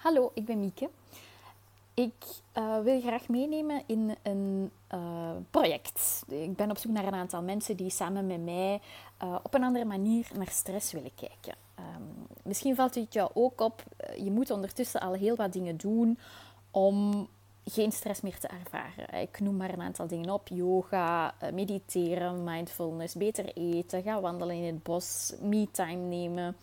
Hallo, ik ben Mieke. Ik uh, wil graag meenemen in een uh, project. Ik ben op zoek naar een aantal mensen die samen met mij uh, op een andere manier naar stress willen kijken. Um, misschien valt het jou ook op, je moet ondertussen al heel wat dingen doen om geen stress meer te ervaren. Ik noem maar een aantal dingen op: yoga, mediteren, mindfulness, beter eten, gaan wandelen in het bos, me-time nemen.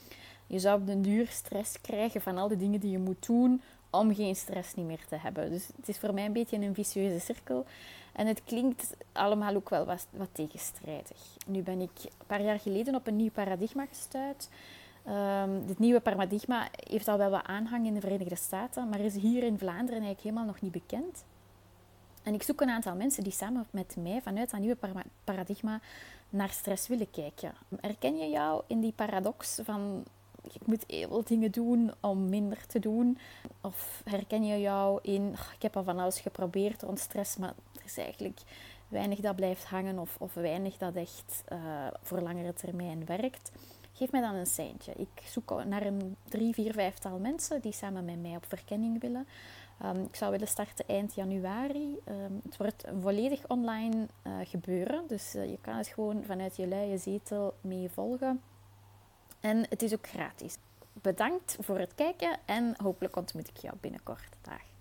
Je zou op den duur stress krijgen van al die dingen die je moet doen om geen stress niet meer te hebben. Dus het is voor mij een beetje een vicieuze cirkel. En het klinkt allemaal ook wel wat, wat tegenstrijdig. Nu ben ik een paar jaar geleden op een nieuw paradigma gestuurd. Um, dit nieuwe paradigma heeft al wel wat aanhang in de Verenigde Staten, maar is hier in Vlaanderen eigenlijk helemaal nog niet bekend. En ik zoek een aantal mensen die samen met mij vanuit dat nieuwe paradigma naar stress willen kijken. Herken je jou in die paradox van ik moet heel veel dingen doen om minder te doen? Of herken je jou in, ik heb al van alles geprobeerd rond stress, maar er is eigenlijk weinig dat blijft hangen of, of weinig dat echt uh, voor langere termijn werkt? Geef mij dan een seintje. Ik zoek naar een drie, vier, vijftal mensen die samen met mij op verkenning willen. Um, ik zou willen starten eind januari. Um, het wordt volledig online uh, gebeuren. Dus uh, je kan het gewoon vanuit je luie zetel mee volgen. En het is ook gratis. Bedankt voor het kijken en hopelijk ontmoet ik jou binnenkort. Dag.